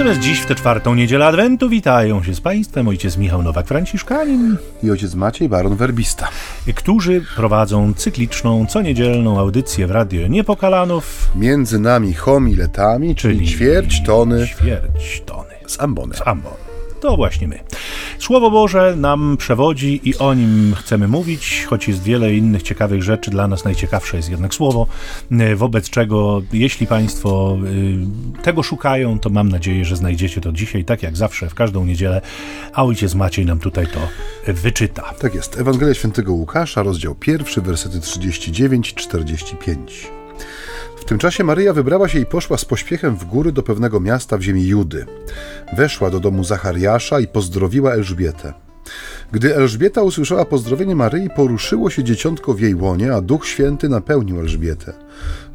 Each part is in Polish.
Natomiast dziś w tę czwartą niedzielę Adwentu witają się z Państwem ojciec Michał Nowak-Franciszkanin i ojciec Maciej Baron Werbista, którzy prowadzą cykliczną, co niedzielną audycję w Radio Niepokalanów. Między nami homiletami, czyli, czyli ćwierć tony. Ćwierć tony. Z ambony. Z ambony. To właśnie my. Słowo Boże nam przewodzi i o nim chcemy mówić, choć jest wiele innych ciekawych rzeczy. Dla nas najciekawsze jest jednak słowo, e, wobec czego, jeśli Państwo e, tego szukają, to mam nadzieję, że znajdziecie to dzisiaj, tak jak zawsze, w każdą niedzielę, a ojciec Maciej nam tutaj to wyczyta. Tak jest. Ewangelia Świętego Łukasza, rozdział pierwszy, wersety 39-45. Tym czasie Maryja wybrała się i poszła z pośpiechem w góry do pewnego miasta w ziemi Judy. Weszła do domu Zachariasza i pozdrowiła Elżbietę. Gdy Elżbieta usłyszała pozdrowienie Maryi, poruszyło się dzieciątko w jej łonie, a Duch Święty napełnił Elżbietę.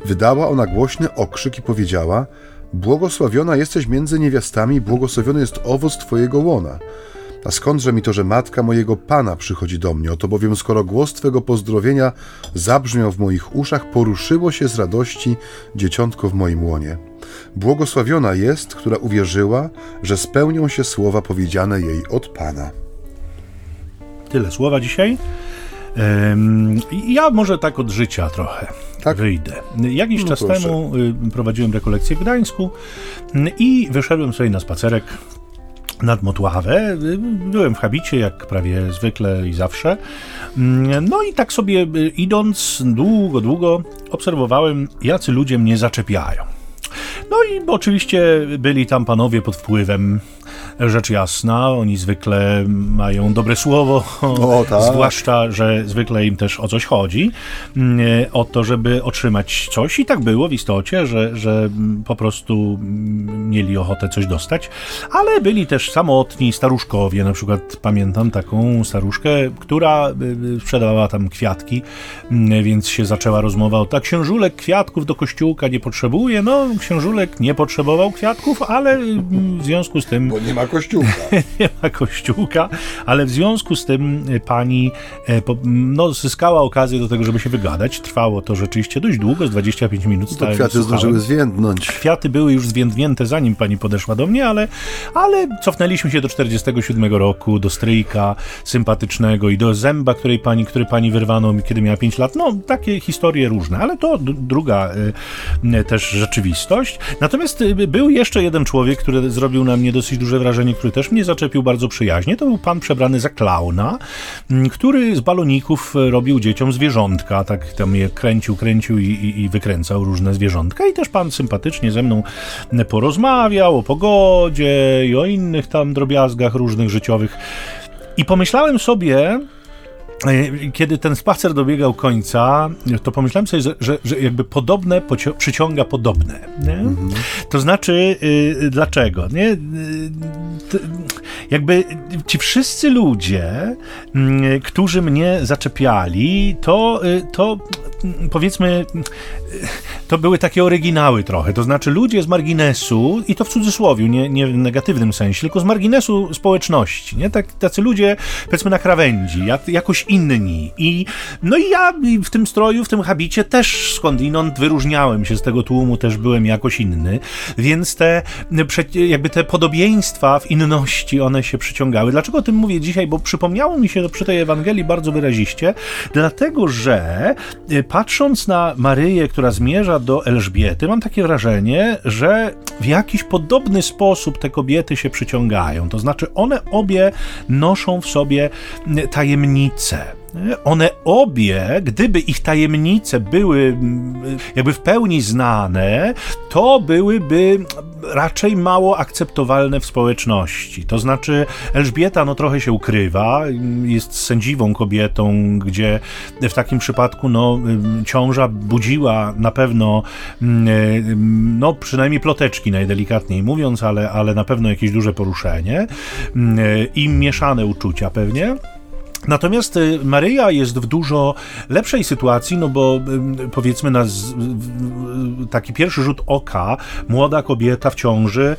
Wydała ona głośny okrzyk i powiedziała: Błogosławiona jesteś między niewiastami, błogosławiony jest owoc twojego łona. A skądże mi to, że matka mojego Pana przychodzi do mnie? Oto bowiem skoro głos Twego pozdrowienia zabrzmiał w moich uszach, poruszyło się z radości dzieciątko w moim łonie. Błogosławiona jest, która uwierzyła, że spełnią się słowa powiedziane jej od Pana. Tyle słowa dzisiaj. Ja może tak od życia trochę tak? wyjdę. Jakiś no czas proszę. temu y, prowadziłem rekolekcję w Gdańsku i wyszedłem sobie na spacerek nad Motławę. Byłem w habicie, jak prawie zwykle i zawsze. No i tak sobie y, idąc długo, długo obserwowałem, jacy ludzie mnie zaczepiają. No i oczywiście byli tam panowie pod wpływem rzecz jasna, oni zwykle mają dobre słowo, o, tak. zwłaszcza, że zwykle im też o coś chodzi, mm, o to, żeby otrzymać coś. I tak było w istocie, że, że po prostu mieli ochotę coś dostać, ale byli też samotni staruszkowie, na przykład pamiętam taką staruszkę, która y, y, sprzedawała tam kwiatki, mm, więc się zaczęła rozmowa o tak, księżulek kwiatków do kościółka nie potrzebuje, no księżulek nie potrzebował kwiatków, ale mm, w związku z tym... Bo nie ma kościółka. nie ma kościółka, ale w związku z tym e, pani e, no, zyskała okazję do tego, żeby się wygadać. Trwało to rzeczywiście dość długo, z 25 minut. No to kwiaty zdążyły zwiędnąć. Kwiaty były już zwiędnięte, zanim pani podeszła do mnie, ale, ale cofnęliśmy się do 47 roku, do stryjka sympatycznego i do zęba, której pani, który pani wyrwano, kiedy miała 5 lat. No, takie historie różne, ale to druga y, też rzeczywistość. Natomiast y, był jeszcze jeden człowiek, który zrobił na mnie dosyć duże wrażenie, który też mnie zaczepił bardzo przyjaźnie. To był pan przebrany za klauna, mm, który z baloników e, robił dzieciom zwierzątka. Tak tam je kręcił, kręcił i, i, i wykręcał różne zwierzątka. I też pan sympatycznie ze mną porozmawiał o pogodzie i o innych tam drobiazgach różnych życiowych. I pomyślałem sobie, kiedy ten spacer dobiegał końca, to pomyślałem sobie, że, że, że jakby podobne przyciąga podobne. Mm -hmm. To znaczy, y, dlaczego? Nie? Y, jakby ci wszyscy ludzie, y, którzy mnie zaczepiali, to, y, to powiedzmy, to były takie oryginały trochę. To znaczy ludzie z marginesu, i to w cudzysłowie, nie, nie w negatywnym sensie, tylko z marginesu społeczności. Nie? Tak, tacy ludzie, powiedzmy, na krawędzi, jak, jakoś inni. I, no i ja w tym stroju, w tym habicie też skądinąd wyróżniałem się z tego tłumu, też byłem jakoś inny, więc te jakby te podobieństwa w inności, one się przyciągały. Dlaczego o tym mówię dzisiaj? Bo przypomniało mi się to przy tej Ewangelii bardzo wyraziście, dlatego że e, patrząc na Maryję, która zmierza do Elżbiety, mam takie wrażenie, że w jakiś podobny sposób te kobiety się przyciągają. To znaczy, one obie noszą w sobie tajemnicę one obie, gdyby ich tajemnice były mm, jakby w pełni znane, to byłyby raczej mało akceptowalne w społeczności. To znaczy, Elżbieta no trochę się ukrywa, jest sędziwą kobietą, gdzie w takim przypadku no, ciąża budziła na pewno mm, no przynajmniej ploteczki najdelikatniej mówiąc, ale, ale na pewno jakieś duże poruszenie mm, i mieszane uczucia pewnie. Natomiast y, Maryja jest w dużo lepszej sytuacji, no bo powiedzmy na taki pierwszy rzut oka, młoda kobieta w ciąży,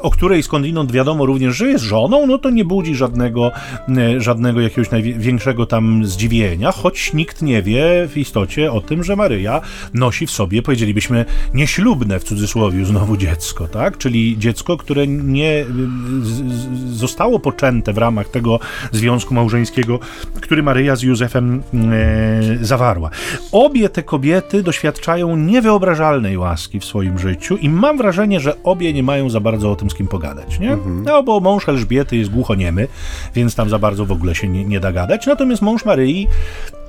o której skądinąd wiadomo również, że jest żoną, no to nie budzi żadnego, żadnego jakiegoś największego tam zdziwienia, choć nikt nie wie w istocie o tym, że Maryja nosi w sobie, powiedzielibyśmy, nieślubne w cudzysłowie znowu dziecko, tak? Czyli dziecko, które nie zostało poczęte w ramach tego związku małżeńskiego, który Maryja z Józefem e, zawarła. Obie te kobiety doświadczają niewyobrażalnej łaski w swoim życiu i mam wrażenie, że obie nie mają za bardzo o tym z kim pogadać, nie? Mhm. No, bo mąż Elżbiety jest głuchoniemy, więc tam za bardzo w ogóle się nie, nie da gadać, natomiast mąż Maryi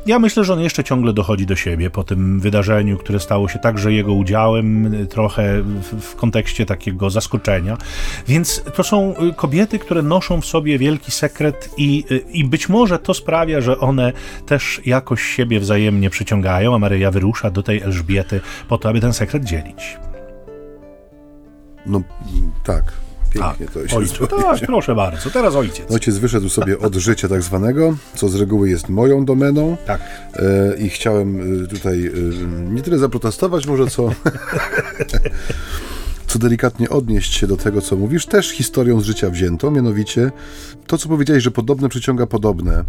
ja myślę, że on jeszcze ciągle dochodzi do siebie po tym wydarzeniu, które stało się także jego udziałem, trochę w, w, kontekście takiego zaskoczenia. Więc to są y, kobiety, które noszą w sobie wielki sekret, i, y, i być może to sprawia, że one też jakoś siebie wzajemnie przyciągają, a Maryja wyrusza do tej Elżbiety po to, aby ten sekret dzielić. No tak, Pięknie tak, to się Tak, proszę bardzo. Teraz ojciec. Ojciec wyszedł sobie od życia tak zwanego, co z reguły jest moją domeną. Tak. E, I chciałem e, tutaj e, nie tyle zaprotestować może, co... co delikatnie odnieść się do tego, co mówisz, też historią z życia wzięto, mianowicie to, co powiedziałeś, że podobne przyciąga podobne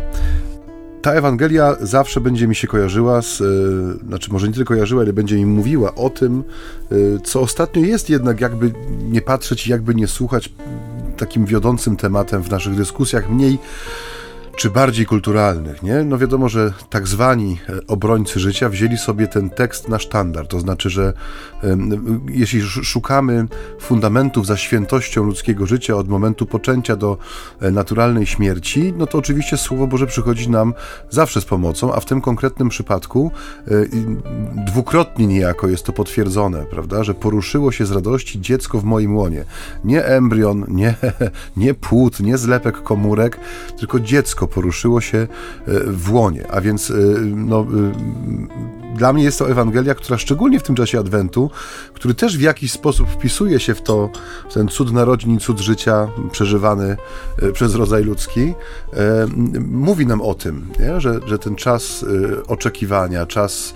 ta Ewangelia zawsze będzie mi się kojarzyła z, yy, znaczy może nie tylko kojarzyła, ale będzie mi mówiła o tym, yy, co ostatnio jest jednak jakby nie patrzeć i jakby nie słuchać takim wiodącym tematem w naszych dyskusjach, mniej czy bardziej kulturalnych, nie? No wiadomo, że tak zwani e, obrońcy życia wzięli sobie ten tekst na sztandar, to znaczy, że jeśli szukamy fundamentów za świętością ludzkiego życia od momentu poczęcia do e, naturalnej śmierci, no to oczywiście Słowo Boże przychodzi nam zawsze z pomocą, a w tym konkretnym przypadku e, dwukrotnie niejako jest to potwierdzone, prawda, że poruszyło się z radości dziecko w moim łonie. Nie embrion, nie, nie płód, nie zlepek komórek, tylko dziecko dziecko poruszyło się e, w łonie. A więc e, no, e, dla mnie jest to Ewangelia, która szczególnie w tym czasie Adwentu, który też w jakiś sposób wpisuje się w to, w ten cud narodzin, cud życia przeżywany przez rodzaj ludzki, mówi nam o tym, nie? Że, że ten czas oczekiwania, czas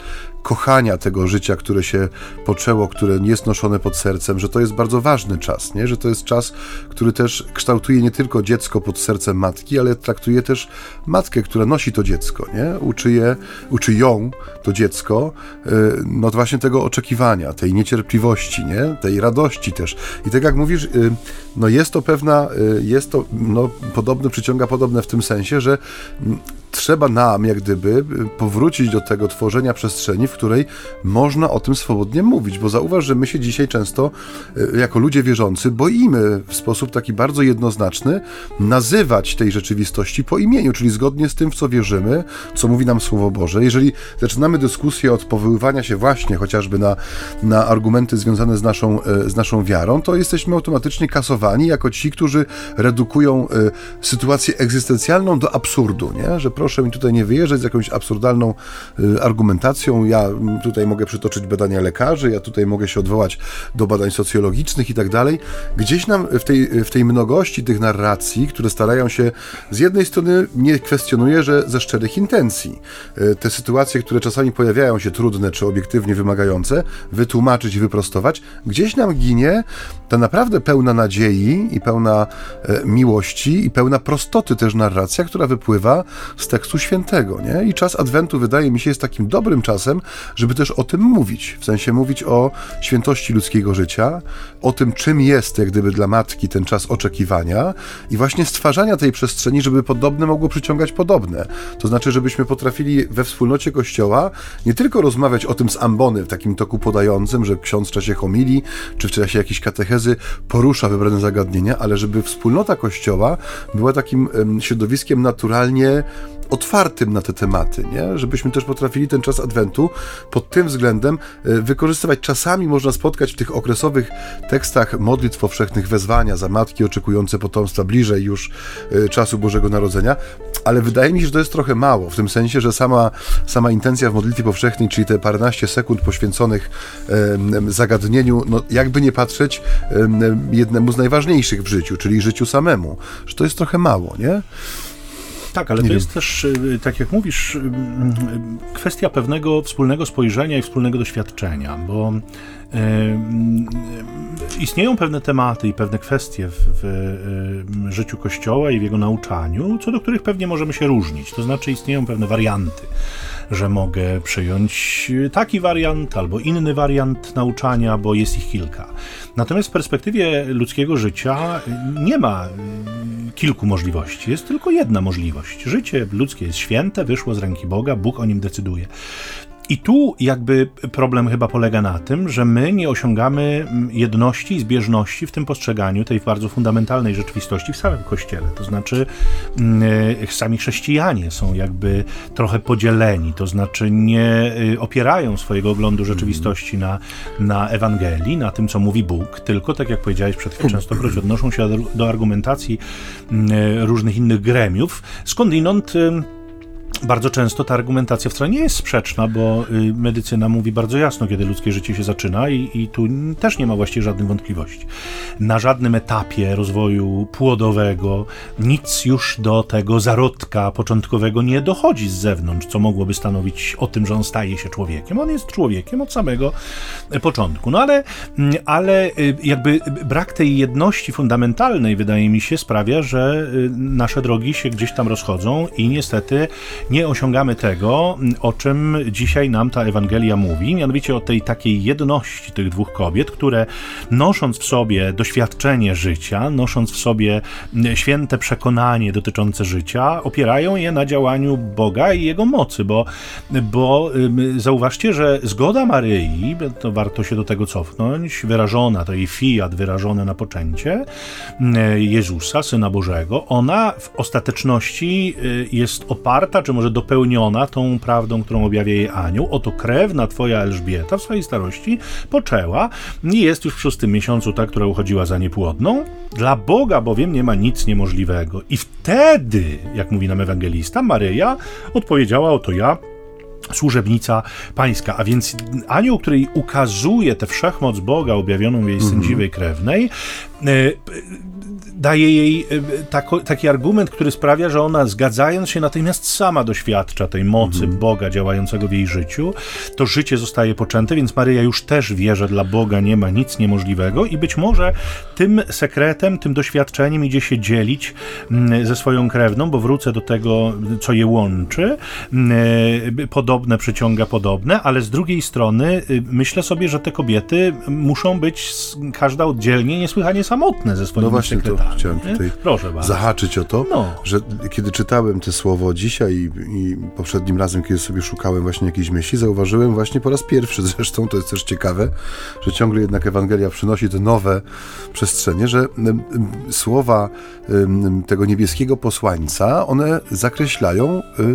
kochania tego życia, które się poczęło, które jest noszone pod sercem, że to jest bardzo ważny czas, nie? że to jest czas, który też kształtuje nie tylko dziecko pod sercem matki, ale traktuje też matkę, która nosi to dziecko, nie? Uczy, je, uczy ją, to dziecko, y, no właśnie tego oczekiwania, tej niecierpliwości, nie? tej radości też. I tak jak mówisz, y, no jest to pewna, y, jest to no, podobne, przyciąga podobne w tym sensie, że mm, trzeba nam, jak gdyby, powrócić do tego tworzenia przestrzeni, w której można o tym swobodnie mówić, bo zauważ, że my się dzisiaj często, e, jako ludzie wierzący, boimy w sposób taki bardzo jednoznaczny nazywać tej rzeczywistości po imieniu, czyli zgodnie z tym, w co wierzymy, co mówi nam Słowo Boże. Jeżeli zaczynamy dyskusję od powoływania się właśnie chociażby na, na argumenty związane z naszą, e, z naszą wiarą, to jesteśmy automatycznie kasowani jako ci, którzy redukują sytuację egzystencjalną do absurdu, nie? że proszę mi tutaj nie wyjeżdżać z jakąś absurdalną y, argumentacją. Ja tutaj mogę przytoczyć badania lekarzy, ja tutaj mogę się odwołać do badań socjologicznych i tak dalej. Gdzieś nam w tej, w tej mnogości tych narracji, które starają się z jednej strony nie kwestionuję, że ze szczerych intencji y, te sytuacje, które czasami pojawiają się trudne czy obiektywnie wymagające, wytłumaczyć i wyprostować, gdzieś nam ginie ta naprawdę pełna nadziei i pełna e, miłości i pełna prostoty też narracja, która wypływa z tekstu świętego, nie? I czas Adwentu wydaje mi się jest takim dobrym czasem, żeby też o tym mówić, w sensie mówić o świętości ludzkiego życia, o tym, czym jest jak gdyby dla matki ten czas oczekiwania i właśnie stwarzania tej przestrzeni, żeby podobne mogło przyciągać podobne. To znaczy, żebyśmy potrafili we wspólnocie Kościoła nie tylko rozmawiać o tym z ambony w takim toku podającym, że ksiądz w czasie homilii, czy w czasie jakiejś katechezy porusza wybrane zagadnienia, ale żeby wspólnota Kościoła była takim środowiskiem naturalnie otwartym na te tematy, nie? żebyśmy też potrafili ten czas Adwentu pod tym względem e, wykorzystywać. Czasami można spotkać w tych okresowych tekstach modlitw powszechnych wezwania za matki oczekujące potomstwa bliżej już e, czasu Bożego Narodzenia, ale wydaje mi się, że to jest trochę mało, w tym sensie, że sama, sama intencja w modlitwie powszechnej, czyli te paręnaście sekund poświęconych zagadnieniu, no jakby nie patrzeć, jednemu z najważniejszych w życiu, czyli życiu samemu, że to jest trochę mało, nie? Tak, ale Nie to wiem. jest też, y, tak jak mówisz, y, y, kwestia pewnego wspólnego spojrzenia i wspólnego doświadczenia, bo istnieją pewne tematy i pewne kwestie w, w życiu Kościoła i w jego nauczaniu, co do których pewnie możemy się różnić. To znaczy istnieją pewne warianty, że mogę przyjąć taki wariant albo inny wariant nauczania, bo jest ich kilka. Natomiast w perspektywie ludzkiego życia nie ma y, kilku możliwości. Jest tylko jedna możliwość. Życie ludzkie jest święte, wyszło z ręki Boga, Bóg o nim decyduje. I tu jakby problem chyba polega na tym, że my nie osiągamy mm, jedności i zbieżności w tym postrzeganiu tej bardzo fundamentalnej rzeczywistości w samym Kościele. To znaczy mm, e, sami chrześcijanie są jakby trochę podzieleni, to znaczy nie y, opierają swojego oglądu rzeczywistości na, na Ewangelii, na tym, co mówi Bóg, tylko tak jak powiedziałeś przed chwilą, częstokroć odnoszą się do, argumentacji mm, e, różnych innych gremiów, skądinąd bardzo często ta argumentacja wcale nie jest sprzeczna, bo y, medycyna mówi bardzo jasno, kiedy ludzkie życie się zaczyna i, i tu też nie ma właściwie żadnych wątpliwości. Na żadnym etapie rozwoju płodowego nic już do tego zarodka początkowego nie dochodzi z zewnątrz, co mogłoby stanowić o tym, że on staje się człowiekiem. On jest człowiekiem od samego e, początku. No ale, mm, ale y, jakby brak tej jedności fundamentalnej, wydaje mi się, sprawia, że y, nasze drogi się gdzieś tam rozchodzą i niestety nie osiągamy tego, o czym dzisiaj nam ta Ewangelia mówi, mianowicie o tej takiej jedności tych dwóch kobiet, które nosząc w sobie doświadczenie życia, nosząc w sobie święte przekonanie dotyczące życia, opierają je na działaniu Boga i Jego mocy, bo, bo zauważcie, że zgoda Maryi, to warto się do tego cofnąć, wyrażona, to jej fiat wyrażone na poczęcie y, Jezusa, Syna Bożego, ona w ostateczności y, jest oparta, czy może dopełniona tą prawdą, którą objawia jej anioł. Oto krewna twoja Elżbieta w swojej starości poczęła i jest już w szóstym miesiącu ta, która uchodziła za niepłodną. Dla Boga bowiem nie ma nic niemożliwego. I wtedy, jak mówi nam ewangelista, Maryja odpowiedziała, oto ja, służebnica pańska, a więc anioł, który ukazuje tę wszechmoc Boga objawioną w jej sędziwej krewnej, e, daje jej e, tako, taki argument, który sprawia, że ona zgadzając się natychmiast sama doświadcza tej mocy Boga działającego w jej życiu, to życie zostaje poczęte, więc Maryja już też wie, że dla Boga nie ma nic niemożliwego i być może tym sekretem, tym doświadczeniem idzie się dzielić mm, ze swoją krewną, bo wrócę do tego, co je łączy. Mm, e, Podobne przyciąga podobne, ale z drugiej strony y, myślę sobie, że te kobiety muszą być każda oddzielnie niesłychanie samotne ze swoimi No właśnie, to sekretami. Chciałem tutaj Proszę bardzo. zahaczyć o to, No. że kiedy czytałem te słowo dzisiaj i, i poprzednim razem, kiedy sobie szukałem właśnie jakiejś myśli, zauważyłem właśnie po raz pierwszy zresztą, to jest też ciekawe, że ciągle jednak Ewangelia przynosi te nowe przestrzenie, że słowa tego niebieskiego posłańca, one zakreślają y,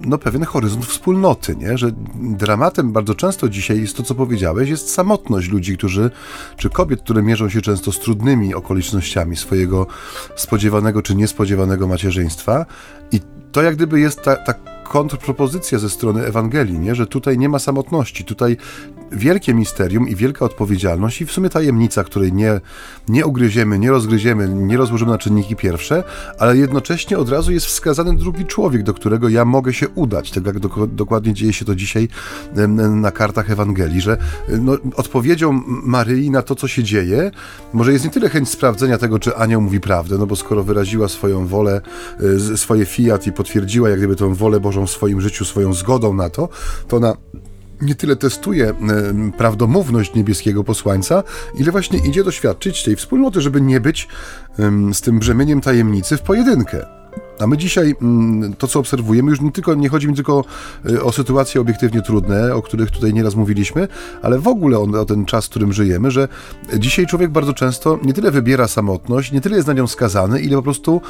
no, pewien horyzont wspólnoty, nie? że dramatem bardzo często dzisiaj jest to, co powiedziałeś, jest samotność ludzi, którzy, czy kobiet, które mierzą się często z trudnymi okolicznościami swojego spodziewanego czy niespodziewanego macierzyństwa i to jak gdyby jest ta, ta kontrpropozycja ze strony Ewangelii, nie? że tutaj nie ma samotności, tutaj wielkie misterium i wielka odpowiedzialność i w sumie tajemnica, której nie, nie ugryziemy, nie rozgryziemy, nie rozłożymy na czynniki pierwsze, ale jednocześnie od razu jest wskazany drugi człowiek, do którego ja mogę się udać, tak jak dok- dokładnie dzieje się to dzisiaj na kartach Ewangelii, że no, odpowiedzią Maryi na to, co się dzieje, może jest nie tyle chęć sprawdzenia tego, czy anioł mówi prawdę, no bo skoro wyraziła swoją wolę, z- swoje fiat i potwierdziła jak gdyby tą wolę Bożą w swoim życiu, swoją zgodą na to, to ona nie tyle testuje em, prawdomówność niebieskiego posłańca, ile właśnie idzie doświadczyć tej wspólnoty, żeby nie być z tym brzemieniem tajemnicy w pojedynkę. A my dzisiaj mm, to, co obserwujemy, już nie, tylko, nie chodzi mi tylko y, o sytuacje obiektywnie trudne, o których tutaj nieraz mówiliśmy, ale w ogóle o, o ten czas, w którym żyjemy, że dzisiaj człowiek bardzo często nie tyle wybiera samotność, nie tyle jest na nią skazany, ile po prostu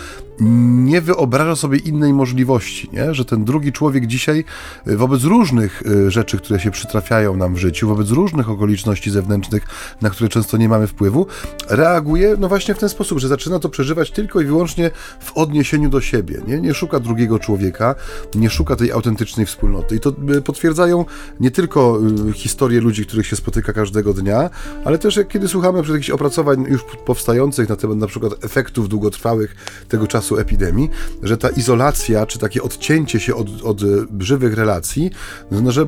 nie wyobraża sobie innej możliwości, nie? że ten drugi człowiek dzisiaj y, wobec różnych y, rzeczy, które się przytrafiają nam w życiu, wobec różnych okoliczności zewnętrznych, na które często nie mamy wpływu, reaguje no właśnie w ten sposób, że zaczyna to przeżywać tylko i wyłącznie w odniesieniu do siebie nie? nie szuka drugiego człowieka, nie szuka tej autentycznej wspólnoty. I to y, potwierdzają nie tylko historie ludzi, których się spotyka każdego dnia, ale też jak kiedy słuchamy jakichś opracowań już powstających na temat na przykład efektów długotrwałych tego czasu epidemii, że ta izolacja, czy takie odcięcie się od, od żywych relacji, no, że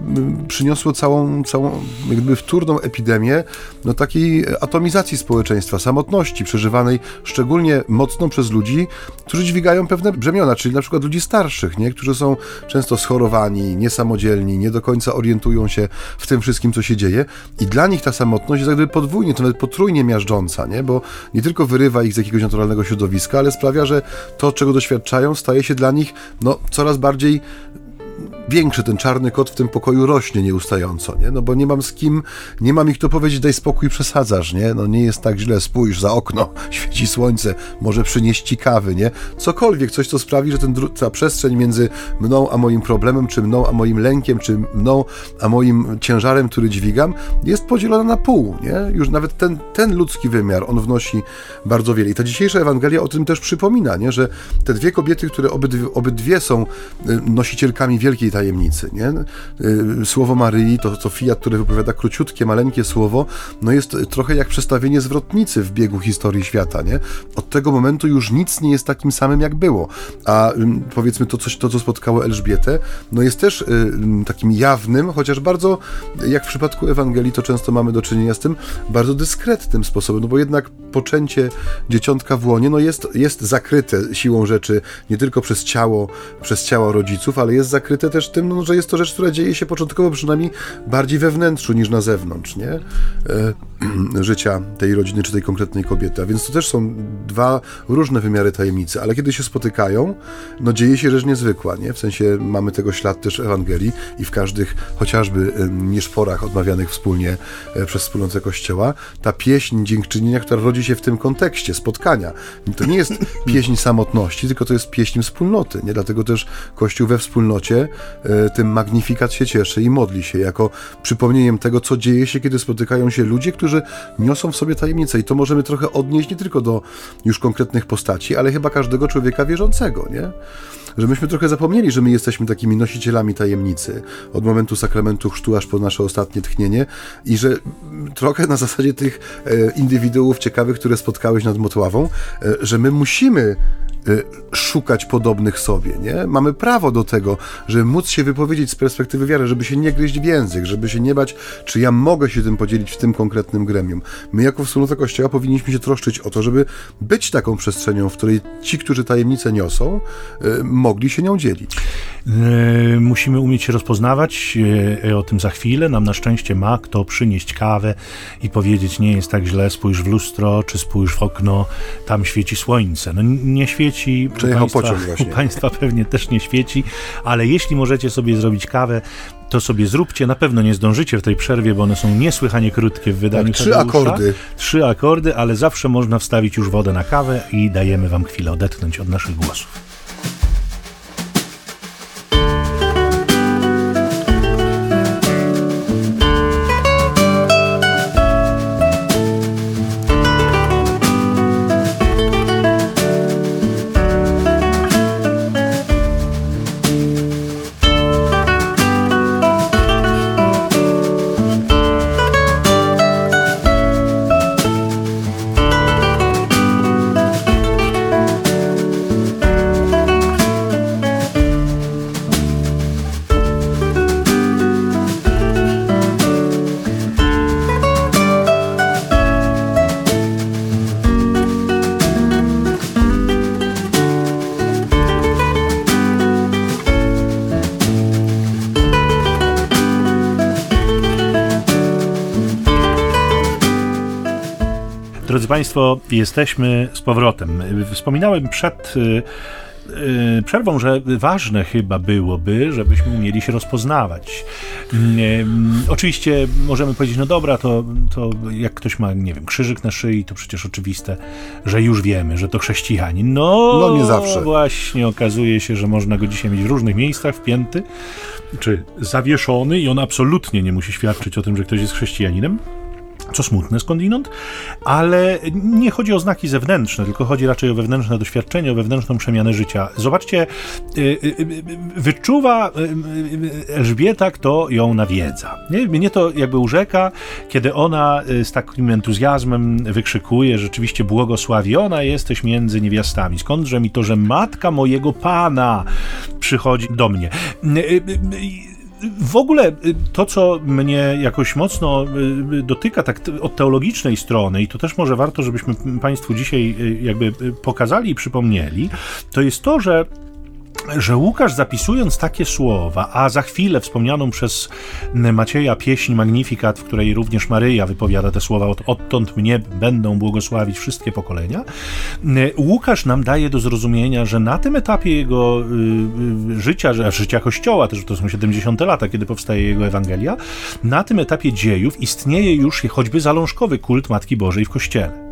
przyniosło całą, całą jakby wtórną epidemię no, takiej atomizacji społeczeństwa, samotności przeżywanej szczególnie mocno przez ludzi, którzy dźwigają pewne brzemiona, czyli na przykład ludzi starszych, nie? którzy są często schorowani, niesamodzielni, nie do końca orientują się w tym wszystkim, co się dzieje i dla nich ta samotność jest jakby podwójnie, to nawet potrójnie miażdżąca, nie? bo nie tylko wyrywa ich z jakiegoś naturalnego środowiska, ale sprawia, że to, czego doświadczają, staje się dla nich no, coraz bardziej większy ten czarny kot w tym pokoju rośnie nieustająco, nie? No bo nie mam z kim, nie mam ich to powiedzieć, daj spokój, przesadzasz, nie? No nie jest tak źle, spójrz za okno, świeci słońce, może przynieść ci kawy, nie? Cokolwiek, coś, co sprawi, że ten, ta przestrzeń między mną a moim problemem, czy mną a moim lękiem, czy mną a moim ciężarem, który dźwigam, jest podzielona na pół, nie? Już nawet ten, ten ludzki wymiar, on wnosi bardzo wiele. I ta dzisiejsza Ewangelia o tym też przypomina, nie? Że te dwie kobiety, które obydwie, obydwie są y, nosicielkami wielkiej tajemnicy. Nie? Y, słowo Maryi, to, to fiat, które wypowiada króciutkie, maleńkie słowo, no jest trochę jak przestawienie zwrotnicy w biegu historii świata. Nie? Od tego momentu już nic nie jest takim samym, jak było. A powiedzmy to, coś, to co spotkało Elżbietę, no jest też y, takim jawnym, chociaż bardzo, jak w przypadku Ewangelii, to często mamy do czynienia z tym, bardzo dyskretnym sposobem, no bo jednak poczęcie dzieciątka w łonie, no jest, jest zakryte siłą rzeczy nie tylko przez ciało, przez ciało rodziców, ale jest zakryte też tym, no, że jest to rzecz, która dzieje się początkowo przynajmniej bardziej we wnętrzu niż na zewnątrz, nie? Życia tej rodziny czy tej konkretnej kobiety. A więc to też są dwa różne wymiary tajemnicy, ale kiedy się spotykają, no dzieje się rzecz niezwykła, nie? W sensie mamy tego ślad też w Ewangelii i w każdych chociażby nieszporach odmawianych wspólnie e, przez wspólnotę Kościoła, ta pieśń dziękczynienia, która rodzi się w tym kontekście spotkania. To nie jest pieśń samotności, tylko to jest pieśń wspólnoty, nie? Dlatego też Kościół we wspólnocie E, tym magnifikat się cieszy i modli się jako przypomnieniem tego, co dzieje się, kiedy spotykają się ludzie, którzy niosą w sobie tajemnicę. I to możemy trochę odnieść nie tylko do już konkretnych postaci, ale chyba każdego człowieka wierzącego, nie? Że myśmy trochę zapomnieli, że my jesteśmy takimi nosicielami tajemnicy od momentu sakramentu chrztu aż po nasze ostatnie tchnienie i że trochę na zasadzie tych e, indywiduów ciekawych, które spotkałeś nad Motławą, e, że my musimy szukać podobnych sobie, nie? Mamy prawo do tego, żeby móc się wypowiedzieć z perspektywy wiary, żeby się nie gryźć w język, żeby się nie bać, czy ja mogę się tym podzielić w tym konkretnym gremium. My jako wspólnota Kościoła powinniśmy się troszczyć o to, żeby być taką przestrzenią, w której ci, którzy tajemnicę niosą, y, mogli się nią dzielić. Y, musimy umieć się rozpoznawać, o tym za chwilę. Nam na szczęście ma kto przynieść kawę i powiedzieć, nie jest tak źle, spójrz w lustro, czy spójrz w okno, tam świeci słońce. No nie świeci świeci. Przejechał u państwa, pociąg właśnie. U Państwa pewnie też nie świeci, ale jeśli możecie sobie zrobić kawę, to sobie zróbcie. Na pewno nie zdążycie w tej przerwie, bo one są niesłychanie krótkie w wydaniu tak, Trzy akordy. Trzy akordy, ale zawsze można wstawić już wodę na kawę i dajemy Wam chwilę odetchnąć od naszych głosów. Państwo, jesteśmy z powrotem. Wspominałem przed y, y, przerwą, że ważne chyba byłoby, żebyśmy umieli się rozpoznawać. Y, oczywiście możemy powiedzieć, no dobra, to, to jak ktoś ma, nie wiem, krzyżyk na szyi, to przecież oczywiste, że już wiemy, że to chrześcijanin. No, no nie zawsze. Właśnie okazuje się, że można go dzisiaj mieć w różnych miejscach, wpięty, czy zawieszony i on absolutnie nie musi świadczyć o tym, że ktoś jest chrześcijaninem. Co smutne skądinąd, ale nie chodzi o znaki zewnętrzne, tylko chodzi raczej o wewnętrzne doświadczenie, o wewnętrzną przemianę życia. Zobaczcie, y, y, y, wyczuwa Elżbieta, kto ją nawiedza. Nie? Mnie to jakby urzeka, kiedy ona z takim entuzjazmem wykrzykuje, rzeczywiście błogosławiona jesteś między niewiastami. Skądże mi to, że matka mojego Pana przychodzi do mnie w ogóle y, to, co mnie jakoś mocno y, dotyka tak od teologicznej strony, i to też może warto, żebyśmy Państwu dzisiaj y, jakby pokazali i przypomnieli, to jest to, że że Łukasz zapisując takie słowa, a za chwilę wspomnianą przez Macieja pieśń Magnifikat, w której również Maryja wypowiada te słowa, odtąd mnie będą błogosławić wszystkie pokolenia, Łukasz nam daje do zrozumienia, że na tym etapie jego y, y, życia, życia Kościoła, też to są 70 lata, kiedy powstaje jego Ewangelia, na tym etapie dziejów istnieje już choćby zalążkowy kult Matki Bożej w Kościele.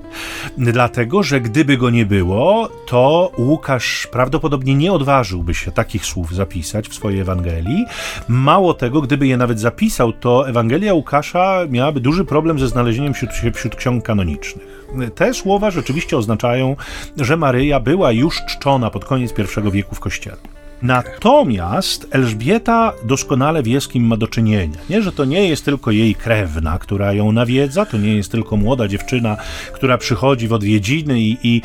Dlatego, że gdyby go nie było, to Łukasz prawdopodobnie nie odważyłby się takich słów zapisać w swojej Ewangelii. Mało tego, gdyby je nawet zapisał, to Ewangelia Łukasza miałaby duży problem ze znalezieniem wśród, wśród ksiąg kanonicznych. Te słowa rzeczywiście oznaczają, że Maryja była już czczona pod koniec I wieku w Kościele. Natomiast Elżbieta doskonale wie, z kim ma do czynienia. Nie, że to nie jest tylko jej krewna, która ją nawiedza, to nie jest tylko młoda dziewczyna, która przychodzi w odwiedziny i, i,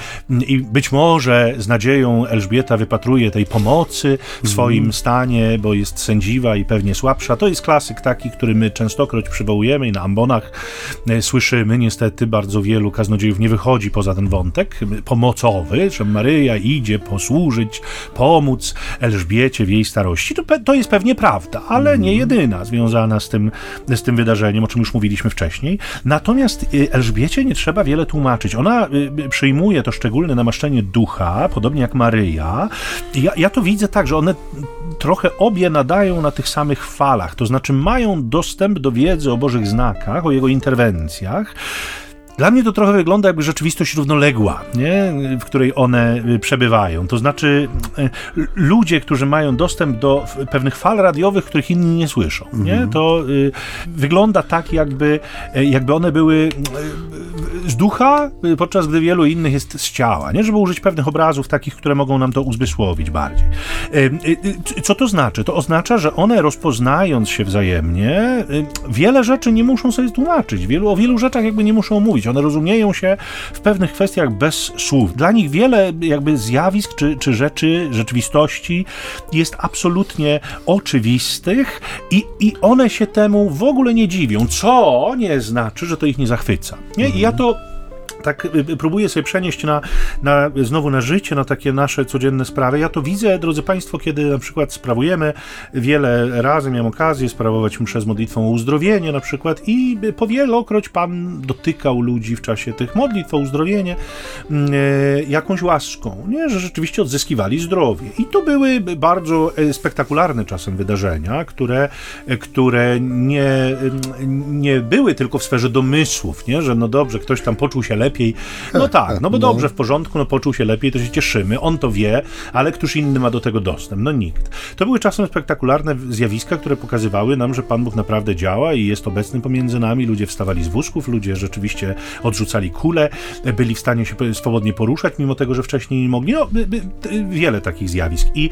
i być może z nadzieją Elżbieta wypatruje tej pomocy w swoim mm. stanie, bo jest sędziwa i pewnie słabsza. To jest klasyk taki, który my częstokroć przywołujemy i na ambonach e, słyszymy. Niestety bardzo wielu kaznodziejów nie wychodzi poza ten wątek pomocowy, że Maryja idzie posłużyć, pomóc Elżbiecie w jej starości. To, to jest pewnie prawda, ale nie jedyna związana z tym, z tym wydarzeniem, o czym już mówiliśmy wcześniej. Natomiast y, Elżbiecie nie trzeba wiele tłumaczyć. Ona y, przyjmuje to szczególne namaszczenie ducha, podobnie jak Maryja. Ja, ja to widzę tak, że one trochę obie nadają na tych samych falach, to znaczy mają dostęp do wiedzy o Bożych znakach, o jego interwencjach. Dla mnie to trochę wygląda jakby rzeczywistość równoległa, nie? w której one y, przebywają. To znaczy y, ludzie, którzy mają dostęp do pewnych fal radiowych, których inni nie słyszą. Nie? Mhm. To y, wygląda tak, jakby, jakby one były y, z ducha, podczas gdy wielu innych jest z ciała. Nie? Żeby użyć pewnych obrazów takich, które mogą nam to uzmysłowić bardziej. co to znaczy? To oznacza, że one rozpoznając się wzajemnie, wiele rzeczy nie muszą sobie tłumaczyć. Wielu, o wielu rzeczach jakby nie muszą mówić. One rozumieją się w pewnych kwestiach bez słów. Dla nich wiele jakby zjawisk czy, czy rzeczy, rzeczywistości jest absolutnie oczywistych i, i one się temu w ogóle nie dziwią, co nie znaczy, że to ich nie zachwyca. Nie? I ja to tak y, y, próbuję sobie przenieść na, na, znowu na życie, na takie nasze codzienne sprawy. Ja to widzę, drodzy Państwo, kiedy na przykład sprawujemy wiele razy, miałem okazję sprawować mszę z modlitwą o uzdrowienie na przykład i powielokroć Pan dotykał ludzi w czasie tych modlitw o uzdrowienie mm, e, jakąś łaską, nie? że rzeczywiście odzyskiwali zdrowie. I to były bardzo e, spektakularne czasem wydarzenia, które, e, które nie, nie były tylko w sferze domysłów, nie? że no dobrze, ktoś tam poczuł się lepiej, lepiej. No tak, no bo no. dobrze, w porządku, no poczuł się lepiej, to się cieszymy, on to wie, ale któż inny ma do tego dostęp? No nikt. To były czasem spektakularne zjawiska, które pokazywały nam, że Pan Bóg naprawdę działa i jest obecny pomiędzy nami. Ludzie wstawali z wózków, ludzie rzeczywiście odrzucali kule, byli w stanie się swobodnie poruszać, mimo tego, że wcześniej nie mogli. No, wiele takich zjawisk. I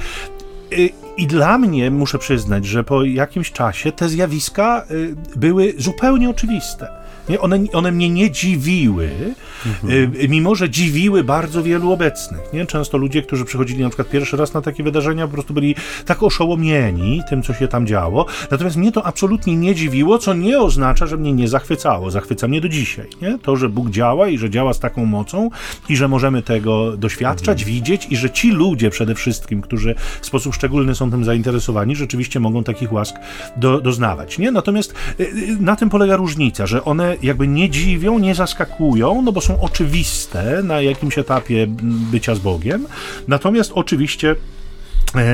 y, i dla mnie muszę przyznać, że po jakimś czasie te zjawiska y, były zupełnie oczywiste. Nie? One, one mnie nie dziwiły, mhm. mimo że dziwiły bardzo wielu obecnych. Nie? Często ludzie, którzy przychodzili na przykład pierwszy raz na takie wydarzenia, po prostu byli tak oszołomieni tym, co się tam działo. Natomiast mnie to absolutnie nie dziwiło, co nie oznacza, że mnie nie zachwycało. Zachwyca mnie do dzisiaj. Nie? To, że Bóg działa i że działa z taką mocą i że możemy tego doświadczać, mhm. widzieć i że ci ludzie przede wszystkim, którzy w sposób szczególny są tym zainteresowani, rzeczywiście mogą takich łask do, doznawać. Nie? Natomiast y, y, na tym polega różnica, że one jakby nie dziwią, nie zaskakują, no bo są oczywiste na jakimś etapie bycia z Bogiem. Natomiast oczywiście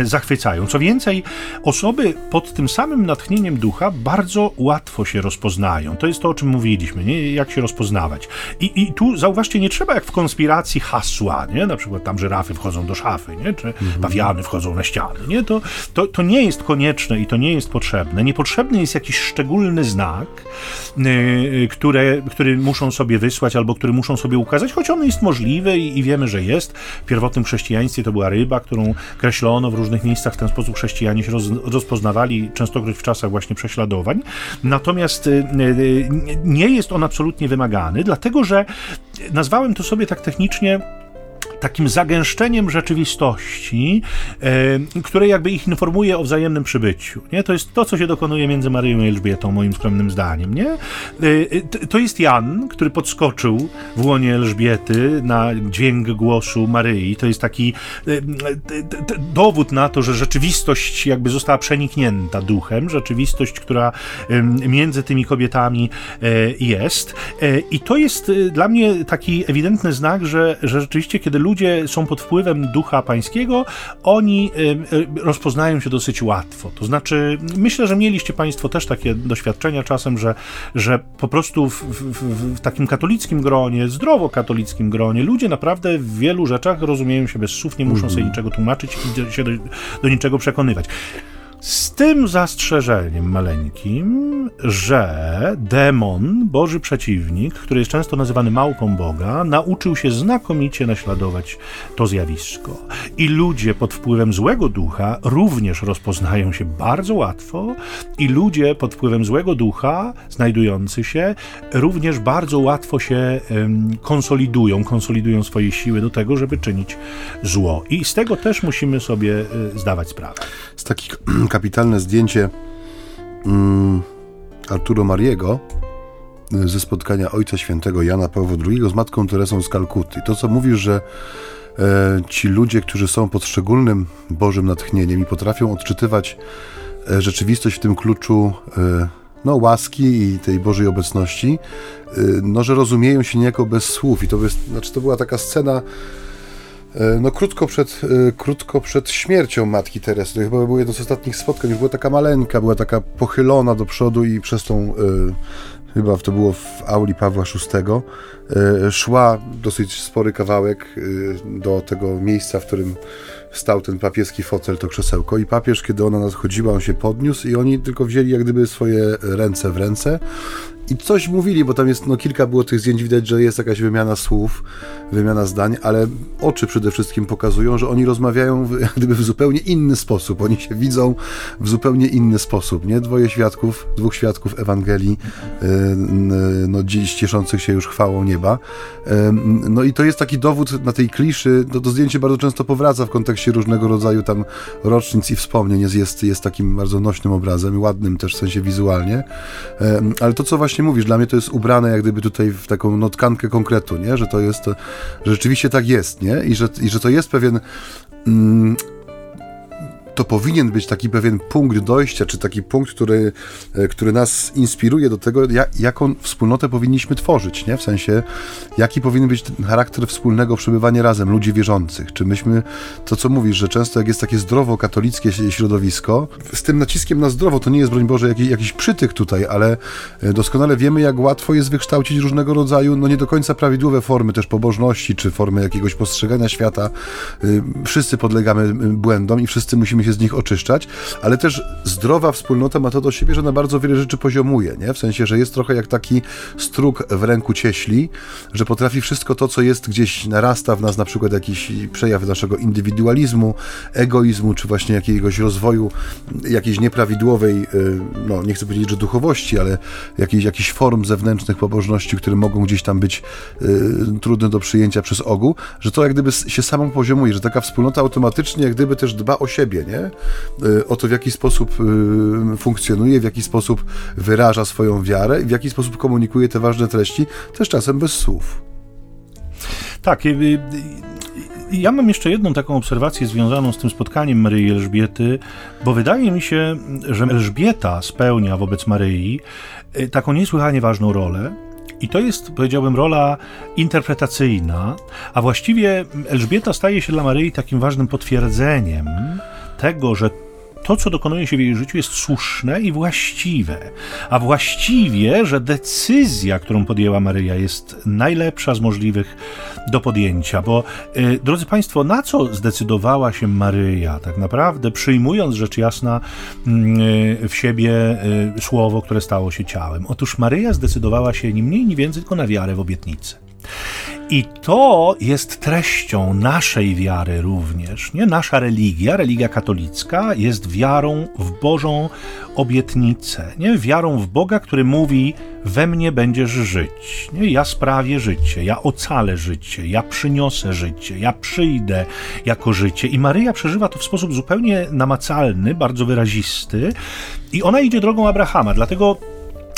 zachwycają. Co więcej, osoby pod tym samym natchnieniem ducha bardzo łatwo się rozpoznają. To jest to, o czym mówiliśmy, nie? jak się rozpoznawać. I, I tu zauważcie, nie trzeba jak w konspiracji hasła, nie? na przykład tam żyrafy wchodzą do szafy, nie? czy mhm. pawiany wchodzą na ściany. Nie? To, to, to nie jest konieczne i to nie jest potrzebne. Niepotrzebny jest jakiś szczególny znak, yy, które, który muszą sobie wysłać albo który muszą sobie ukazać, choć on jest możliwy i, i wiemy, że jest. W pierwotnym chrześcijaństwie to była ryba, którą kreślono w różnych miejscach w ten sposób chrześcijanie się roz, rozpoznawali, częstokroć w czasach właśnie prześladowań. Natomiast y, y, nie jest on absolutnie wymagany, dlatego że nazwałem to sobie tak technicznie takim zagęszczeniem rzeczywistości, e, które jakby ich informuje o wzajemnym przybyciu. Nie? To jest to, co się dokonuje między Maryją i Elżbietą, moim skromnym zdaniem. Nie? E, to jest Jan, który podskoczył w łonie Elżbiety na dźwięk głosu Maryi. To jest taki e, dowód na to, że rzeczywistość jakby została przeniknięta duchem, rzeczywistość, która między tymi kobietami jest. I to jest dla mnie taki ewidentny znak, że, że rzeczywiście, kiedy ludzie są pod wpływem ducha pańskiego, oni rozpoznają się dosyć łatwo. To znaczy, myślę, że mieliście Państwo też takie doświadczenia czasem, że, że po prostu w, w, w takim katolickim gronie, zdrowo katolickim gronie, ludzie naprawdę w wielu rzeczach rozumieją się bez słów, nie muszą sobie mhm. niczego tłumaczyć i się do, do niczego przekonywać. Z tym zastrzeżeniem maleńkim, że demon, Boży przeciwnik, który jest często nazywany małpą Boga, nauczył się znakomicie naśladować to zjawisko. I ludzie pod wpływem złego ducha również rozpoznają się bardzo łatwo, i ludzie pod wpływem złego ducha, znajdujący się, również bardzo łatwo się um, konsolidują, konsolidują swoje siły do tego, żeby czynić zło. I z tego też musimy sobie y, zdawać sprawę. Z takich kapitalne zdjęcie mm, Arturo Mariego y, ze spotkania Ojca Świętego Jana Pawła II z Matką Teresą z Kalkuty. To, co mówisz, że e, ci ludzie, którzy są pod szczególnym Bożym natchnieniem i potrafią odczytywać e, rzeczywistość w tym kluczu e, no, łaski i tej Bożej obecności, e, no, że rozumieją się niejako bez słów. I to, jest, znaczy, to była taka scena no krótko przed, e, krótko przed śmiercią matki Teresy, to chyba było jedno z ostatnich spotkań, była taka maleńka, była taka pochylona do przodu i przez tą, e, chyba to było w auli Pawła VI, szła dosyć spory kawałek do tego miejsca, w którym stał ten papieski fotel, to krzesełko. I papież, kiedy ona nadchodziła, on się podniósł i oni tylko wzięli jak gdyby swoje ręce w ręce i coś mówili, bo tam jest, no kilka było tych zdjęć, widać, że jest jakaś wymiana słów, wymiana zdań, ale oczy przede wszystkim pokazują, że oni rozmawiają w, gdyby w zupełnie inny sposób, oni się widzą w zupełnie inny sposób, nie? Dwoje świadków, dwóch świadków Ewangelii, yy, no cieszących się już chwałą nieba. Yy, no i to jest taki dowód na tej kliszy, to, to zdjęcie bardzo często powraca w kontekście różnego rodzaju tam rocznic i wspomnień, jest, jest, jest takim bardzo nośnym obrazem, ładnym też w sensie wizualnie, yy, ale to, co właśnie właśnie mówisz, dla mnie to jest ubrane jak gdyby tutaj w taką notkankę konkretu, nie? Że to jest, że rzeczywiście tak jest, nie? I że, i że to jest pewien mm, to powinien być taki pewien punkt dojścia, czy taki punkt, który, e, który nas inspiruje do tego, jak, jaką wspólnotę powinniśmy tworzyć, nie? W sensie, jaki powinien być charakter wspólnego przebywania razem ludzi wierzących. Czy myśmy, to co mówisz, że często jak jest takie zdrowo katolickie środowisko, z tym naciskiem na zdrowo, to nie jest, broń Boże, jakiś, jakiś przytyk tutaj, ale e, doskonale wiemy, jak łatwo jest wykształcić różnego rodzaju, no nie do końca prawidłowe formy też pobożności, czy formy jakiegoś postrzegania świata. E, wszyscy podlegamy błędom i wszyscy musimy się z nich oczyszczać, ale też zdrowa wspólnota ma to do siebie, że na bardzo wiele rzeczy poziomuje, nie? W sensie, że jest trochę jak taki struk w ręku cieśli, że potrafi wszystko to, co jest gdzieś narasta w nas, na przykład jakiś przejaw naszego indywidualizmu, egoizmu, czy właśnie jakiegoś rozwoju jakiejś nieprawidłowej, y, no nie chcę powiedzieć, że duchowości, ale jakiejś, jakichś form zewnętrznych pobożności, które mogą gdzieś tam być y, trudne do przyjęcia przez ogół, że to jak gdyby się samą poziomuje, że taka wspólnota automatycznie jak gdyby też dba o siebie, nie? Y, o to, w jaki sposób y, funkcjonuje, w jaki sposób wyraża swoją wiarę i w jaki sposób komunikuje te ważne treści, też czasem bez słów. Tak. Y, ja mam jeszcze jedną taką obserwację związaną z tym spotkaniem Maryi i Elżbiety, bo wydaje mi się, że Elżbieta spełnia wobec Maryi taką niesłychanie ważną rolę. I to jest, powiedziałbym, rola interpretacyjna, a właściwie Elżbieta staje się dla Maryi takim ważnym potwierdzeniem tego, że to, co dokonuje się w jej życiu, jest słuszne i właściwe. A właściwie, że decyzja, którą podjęła Maryja, jest najlepsza z możliwych do podjęcia. Bo, yy, drodzy Państwo, na co zdecydowała się Maryja, tak naprawdę, przyjmując rzecz jasna yy, w siebie yy, słowo, które stało się ciałem? Otóż Maryja zdecydowała się ni mniej, ni więcej, tylko na wiarę w obietnicę. I to jest treścią naszej wiary również. Nie? Nasza religia, religia katolicka, jest wiarą w Bożą obietnicę, nie? wiarą w Boga, który mówi: We mnie będziesz żyć. Nie? Ja sprawię życie, ja ocalę życie, ja przyniosę życie, ja przyjdę jako życie. I Maryja przeżywa to w sposób zupełnie namacalny, bardzo wyrazisty, i ona idzie drogą Abrahama. Dlatego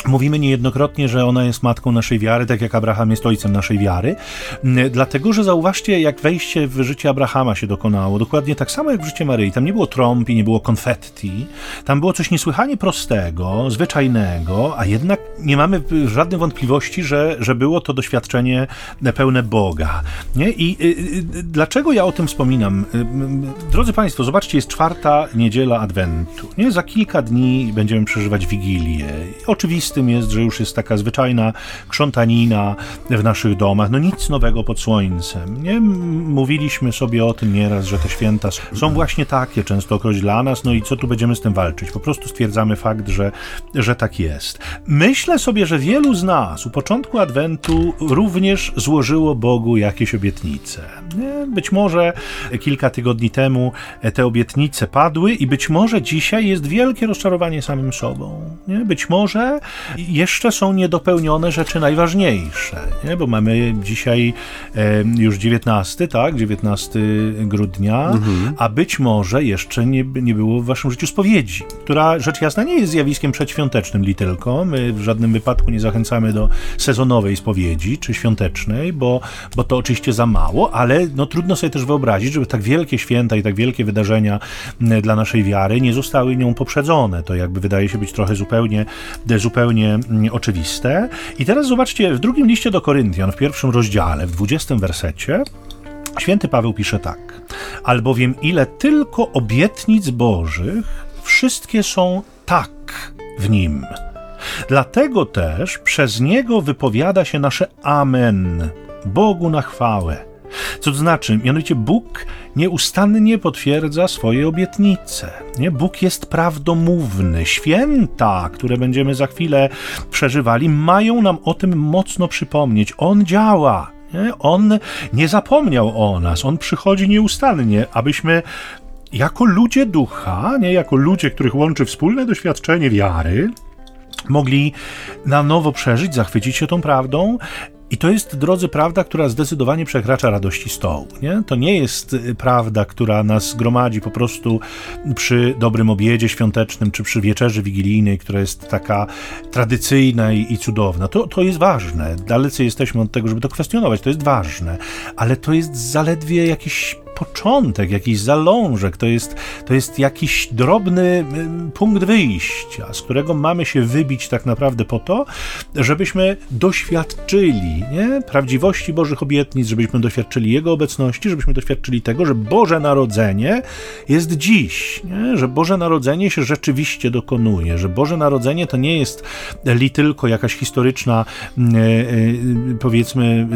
Mówimy niejednokrotnie, że ona jest matką naszej wiary, tak jak Abraham jest ojcem naszej wiary, mm, dlatego że zauważcie, jak wejście w życie Abrahama się dokonało, dokładnie tak samo jak w życie Maryi. Tam nie było trąb i nie było konfetti, tam było coś niesłychanie prostego, zwyczajnego, a jednak nie mamy żadnych wątpliwości, że, że było to doświadczenie pełne Boga. Nie? I y, y, dlaczego ja o tym wspominam? Y, drodzy Państwo, zobaczcie, jest czwarta niedziela Adwentu. Nie? Za kilka dni będziemy przeżywać Wigilię. Oczywiście tym jest, że już jest taka zwyczajna krzątanina w naszych domach. No nic nowego pod słońcem. Nie? Mówiliśmy sobie o tym nieraz, że te święta są właśnie takie częstokroć dla nas, no i co tu będziemy z tym walczyć? Po prostu stwierdzamy fakt, że, że tak jest. Myślę sobie, że wielu z nas u początku Adwentu również złożyło Bogu jakieś obietnice. Nie? Być może kilka tygodni temu te obietnice padły i być może dzisiaj jest wielkie rozczarowanie samym sobą. Nie? Być może jeszcze są niedopełnione rzeczy najważniejsze, nie? bo mamy dzisiaj e, już 19, tak? 19 grudnia, mhm. a być może jeszcze nie, nie było w waszym życiu spowiedzi, która rzecz jasna nie jest zjawiskiem przedświątecznym li tylko. My w żadnym wypadku nie zachęcamy do sezonowej spowiedzi czy świątecznej, bo, bo to oczywiście za mało, ale no, trudno sobie też wyobrazić, żeby tak wielkie święta i tak wielkie wydarzenia dla naszej wiary nie zostały nią poprzedzone. To jakby wydaje się być trochę zupełnie, zupełnie zupełnie mm, oczywiste. I teraz zobaczcie, w drugim liście do Koryntian, w pierwszym rozdziale, w dwudziestym wersecie, święty Paweł pisze tak: Albowiem ile tylko obietnic Bożych, wszystkie są tak w nim. Dlatego też przez niego wypowiada się nasze Amen, Bogu na chwałę. Co to znaczy? Mianowicie Bóg nieustannie potwierdza swoje obietnice. Nie? Bóg jest prawdomówny. Święta, które będziemy za chwilę przeżywali, mają nam o tym mocno przypomnieć. On działa. Nie? On nie zapomniał o nas. On przychodzi nieustannie, abyśmy jako ludzie ducha, nie jako ludzie, których łączy wspólne doświadczenie wiary, mogli na nowo przeżyć, zachwycić się tą prawdą i to jest, drodzy, prawda, która zdecydowanie przekracza radości stołu. Nie? To nie jest y, prawda, która nas gromadzi po prostu przy dobrym obiedzie świątecznym czy przy wieczerzy wigilijnej, która jest taka tradycyjna i, i cudowna. To, to jest ważne. Dalecy jesteśmy od tego, żeby to kwestionować. To jest ważne. Ale to jest zaledwie jakiś początek, jakiś zalążek, to jest, to jest jakiś drobny punkt wyjścia, z którego mamy się wybić tak naprawdę po to, żebyśmy doświadczyli nie? prawdziwości Bożych obietnic, żebyśmy doświadczyli Jego obecności, żebyśmy doświadczyli tego, że Boże Narodzenie jest dziś, nie? że Boże Narodzenie się rzeczywiście dokonuje, że Boże Narodzenie to nie jest li tylko jakaś historyczna, e, e, powiedzmy,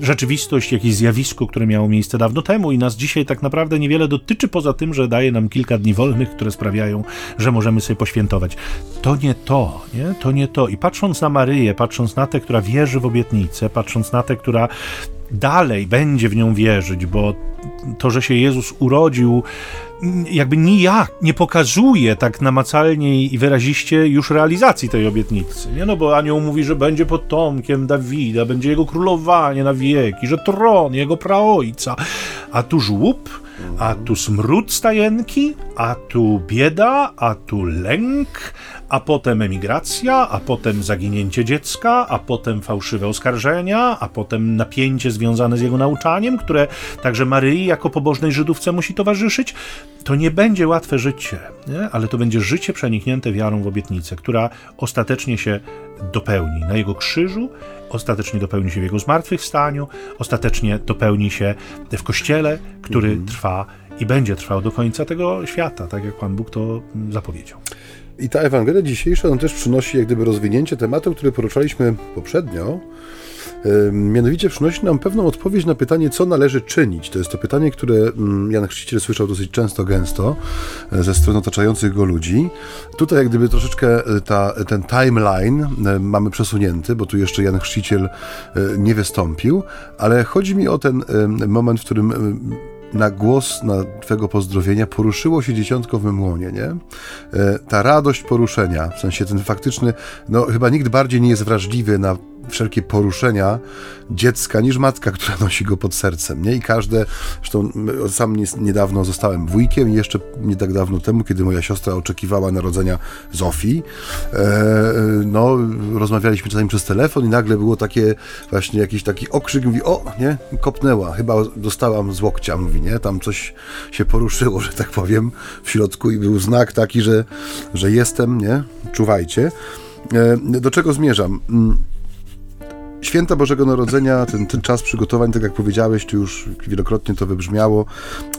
e, rzeczywistość, jakieś zjawisko, które miało miejsce miejsce dawno temu i nas dzisiaj tak naprawdę niewiele dotyczy, poza tym, że daje nam kilka dni wolnych, które sprawiają, że możemy sobie poświętować. To nie to, nie? To nie to. I patrząc na Maryję, patrząc na tę, która wierzy w obietnicę, patrząc na tę, która dalej będzie w nią wierzyć, bo to, że się Jezus urodził, jakby nijak nie pokazuje tak namacalnie i wyraziście już realizacji tej obietnicy. Nie? No bo anioł mówi, że będzie potomkiem Dawida, będzie jego królowanie na wieki, że tron jego praojca. A tu żłób, a tu smród stajenki, a tu bieda, a tu lęk, a potem emigracja, a potem zaginięcie dziecka, a potem fałszywe oskarżenia, a potem napięcie związane z jego nauczaniem, które także Maryi jako pobożnej Żydówce musi towarzyszyć. To nie będzie łatwe życie, nie? ale to będzie życie przeniknięte wiarą w obietnicę, która ostatecznie się dopełni na jego krzyżu, ostatecznie dopełni się w jego zmartwychwstaniu, ostatecznie dopełni się w kościele, który mm. trwa i będzie trwał do końca tego świata, tak jak Pan Bóg to zapowiedział. I ta Ewangelia dzisiejsza nam też przynosi jak gdyby rozwinięcie tematu, który poruszaliśmy poprzednio, Mianowicie przynosi nam pewną odpowiedź na pytanie, co należy czynić. To jest to pytanie, które mm, Jan Chrzciciel słyszał dosyć często, gęsto e, ze strony otaczających go ludzi. Tutaj jak gdyby troszeczkę e, ta, ten timeline e, mamy przesunięty, bo tu jeszcze Jan Chrzciciel nie wystąpił, ale chodzi mi o ten moment, w którym na głos, na Twego pozdrowienia poruszyło się dzieciątko w mym nie? Ta radość poruszenia, w sensie ten faktyczny, no chyba nikt bardziej nie jest wrażliwy na wszelkie poruszenia dziecka niż matka, która nosi go pod sercem, nie? I każde, zresztą sam niedawno zostałem wujkiem jeszcze nie tak dawno temu, kiedy moja siostra oczekiwała narodzenia Zofii, e, no, rozmawialiśmy czasami przez telefon i nagle było takie właśnie jakiś taki okrzyk, mówi, o, nie, kopnęła, chyba dostałam z łokcia, mówi, nie, tam coś się poruszyło, że tak powiem, w środku i był znak taki, że, że jestem, nie, czuwajcie. E, do czego zmierzam? Mm, Święta Bożego Narodzenia, ten, ten czas przygotowań, tak jak powiedziałeś, czy już wielokrotnie to wybrzmiało,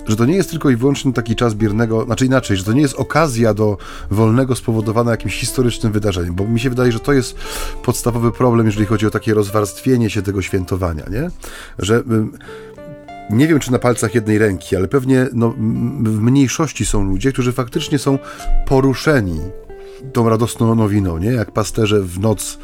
że to nie jest tylko i wyłącznie taki czas biernego, znaczy inaczej, że to nie jest okazja do wolnego spowodowana jakimś historycznym wydarzeniem, bo mi się wydaje, że to jest podstawowy problem, jeżeli chodzi o takie rozwarstwienie się tego świętowania, nie? Że nie wiem, czy na palcach jednej ręki, ale pewnie no, w mniejszości są ludzie, którzy faktycznie są poruszeni tą radosną nowiną, nie? Jak pasterze w noc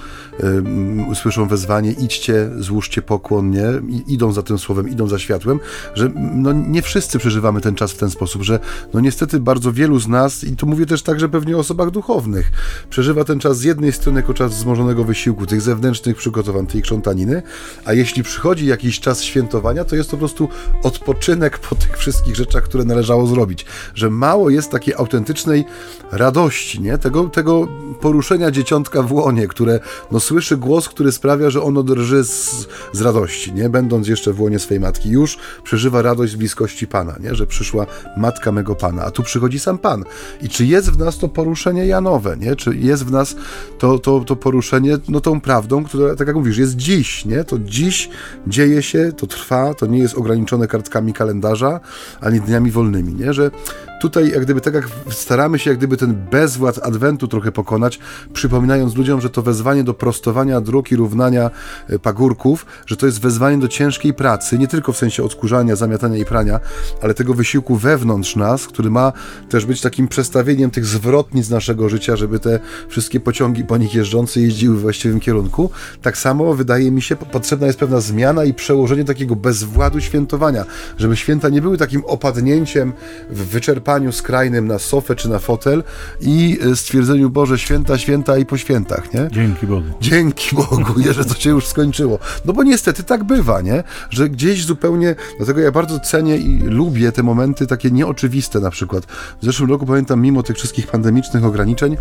y, słyszą wezwanie, idźcie, złóżcie pokłon, nie? I idą za tym słowem, idą za światłem, że no, nie wszyscy przeżywamy ten czas w ten sposób, że no niestety bardzo wielu z nas, i tu mówię też także pewnie o osobach duchownych, przeżywa ten czas z jednej strony jako czas wzmożonego wysiłku, tych zewnętrznych przygotowań, tej krzątaniny, a jeśli przychodzi jakiś czas świętowania, to jest to po prostu odpoczynek po tych wszystkich rzeczach, które należało zrobić, że mało jest takiej autentycznej radości, nie? Tego, tego poruszenia dzieciątka w łonie, które no, słyszy głos, który sprawia, że ono drży z, z radości, nie? Będąc jeszcze w łonie swej matki. Już przeżywa radość z bliskości Pana, nie? Że przyszła matka mego Pana, a tu przychodzi sam Pan. I czy jest w nas to poruszenie Janowe, nie? Czy jest w nas to, to, to poruszenie, no tą prawdą, która, tak jak mówisz, jest dziś, nie? To dziś dzieje się, to trwa, to nie jest ograniczone kartkami kalendarza, ani dniami wolnymi, nie? Że tutaj jak gdyby tak jak staramy się jak gdyby ten bezwład Adwentu trochę pokonać, przypominając ludziom, że to wezwanie do prostowania dróg i równania e, pagórków, że to jest wezwanie do ciężkiej pracy, nie tylko w sensie odkurzania, zamiatania i prania, ale tego wysiłku wewnątrz nas, który ma też być takim przestawieniem tych zwrotnic naszego życia, żeby te wszystkie pociągi po nich jeżdżące jeździły w właściwym kierunku. Tak samo wydaje mi się, potrzebna jest pewna zmiana i przełożenie takiego bezwładu świętowania, żeby święta nie były takim opadnięciem w wyczerpaniu czerpaniu skrajnym na sofę czy na fotel i e, stwierdzeniu Boże święta, święta i po świętach, nie? Dzięki Bogu. Dzięki Bogu, że to się już skończyło. No bo niestety tak bywa, nie? Że gdzieś zupełnie, dlatego ja bardzo cenię i lubię te momenty takie nieoczywiste na przykład. W zeszłym roku pamiętam, mimo tych wszystkich pandemicznych ograniczeń,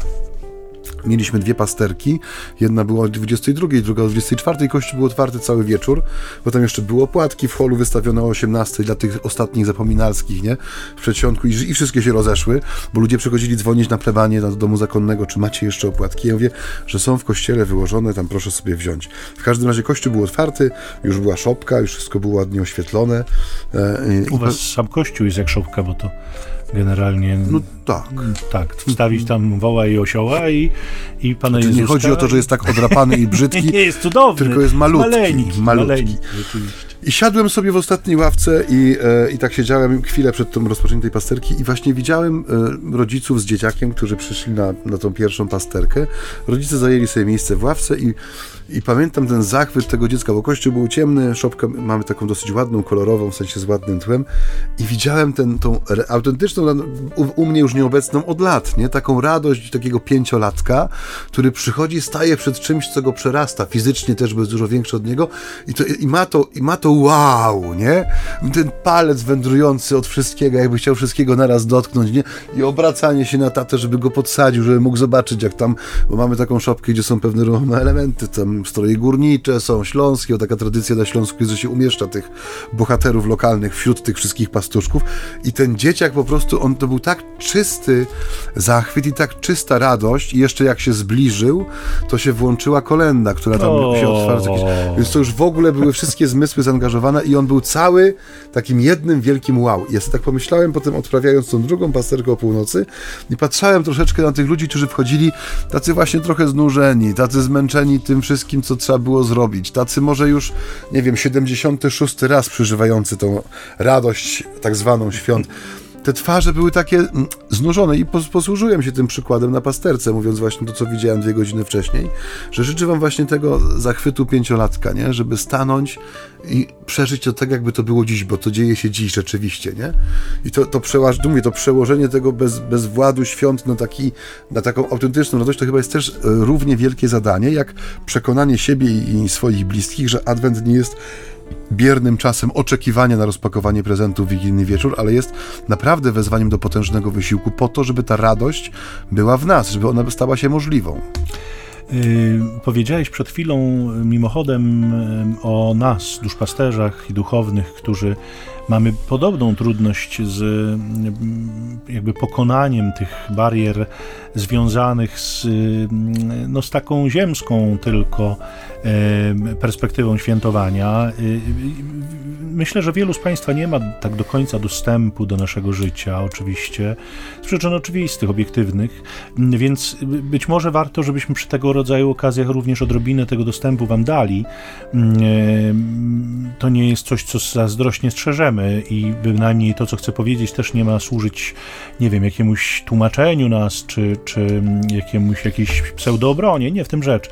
Mieliśmy dwie pasterki. Jedna była o 22, druga o 24. Kościół był otwarty cały wieczór. Potem jeszcze było płatki w holu wystawione o 18 dla tych ostatnich zapominalskich, nie? W przedsionku i, i wszystkie się rozeszły, bo ludzie przychodzili dzwonić na plebanie do domu zakonnego, czy macie jeszcze opłatki. Ja mówię, że są w kościele wyłożone, tam proszę sobie wziąć. W każdym razie kościół był otwarty, już była szopka, już wszystko było ładnie oświetlone. E, U was sam kościół jest jak szopka, bo to generalnie. No tak. Tak, wstawić tam woła i osioła i, i Pana znaczy, Nie chodzi o to, że jest tak odrapany i brzydki. nie jest cudowny. Tylko jest malutki. Maleńki, malutki. Maleńki, I siadłem sobie w ostatniej ławce i, e, i tak siedziałem chwilę przed tą rozpoczęciem tej pasterki i właśnie widziałem e, rodziców z dzieciakiem, którzy przyszli na, na tą pierwszą pasterkę. Rodzice zajęli sobie miejsce w ławce i i pamiętam ten zachwyt tego dziecka, bo kościół był ciemny, szopkę mamy taką dosyć ładną, kolorową, w sensie z ładnym tłem. I widziałem ten, tą autentyczną, u, u, mnie już nieobecną od lat, nie? Taką radość takiego pięciolatka, który przychodzi, staje przed czymś, co go przerasta, fizycznie też, jest dużo większy od niego i, to, i, ma, to, i ma to wow, nie? Ten palec wędrujący od wszystkiego, jakby chciał wszystkiego naraz dotknąć, nie? I obracanie się na tatę, żeby go podsadził, żeby mógł zobaczyć, jak tam, bo mamy taką szopkę, gdzie są pewne elementy, tam stroje górnicze, są śląskie, taka tradycja na Śląsku jest, że się umieszcza tych bohaterów lokalnych wśród tych wszystkich pastuszków i ten dzieciak po prostu, on to był tak czysty zachwyt i tak czysta radość i jeszcze jak się zbliżył, to się włączyła kolenda, która tam o. się otwarła. Więc to już w ogóle były wszystkie zmysły zaangażowana i on był cały takim jednym wielkim wow. Ja tak pomyślałem potem odprawiając tą drugą pasterkę o północy i patrzałem troszeczkę na tych ludzi, którzy wchodzili tacy właśnie trochę znużeni, tacy zmęczeni tym wszystkim, co trzeba było zrobić, tacy może już, nie wiem, 76 raz przeżywający tą radość tak zwaną świąt te twarze były takie mm, znużone i posłużyłem się tym przykładem na pasterce, mówiąc właśnie to, co widziałem dwie godziny wcześniej, że życzę wam właśnie tego zachwytu pięciolatka, nie? Żeby stanąć i przeżyć to tak, jakby to było dziś, bo to dzieje się dziś rzeczywiście, nie? I to, to, przełaż, mówię, to przełożenie tego bez, bez władu świąt na, taki, na taką autentyczną radość, to chyba jest też e, równie wielkie zadanie, jak przekonanie siebie i swoich bliskich, że Adwent nie jest biernym czasem oczekiwania na rozpakowanie prezentów w wigilijny wieczór, ale jest naprawdę wezwaniem do potężnego wysiłku po to, żeby ta radość była w nas, żeby ona stała się możliwą. Yy, powiedziałeś przed chwilą mimochodem yy, o nas, duszpasterzach i duchownych, którzy mamy podobną trudność z yy, jakby pokonaniem tych barier związanych z, yy, no, z taką ziemską tylko perspektywą świętowania. Myślę, że wielu z Państwa nie ma tak do końca dostępu do naszego życia, oczywiście, z przyczyn oczywistych, obiektywnych, więc być może warto, żebyśmy przy tego rodzaju okazjach również odrobinę tego dostępu Wam dali. To nie jest coś, co zazdrośnie strzeżemy i bynajmniej to, co chcę powiedzieć, też nie ma służyć, nie wiem, jakiemuś tłumaczeniu nas, czy, czy jakiemuś jakiejś pseudoobronie. Nie w tym rzecz.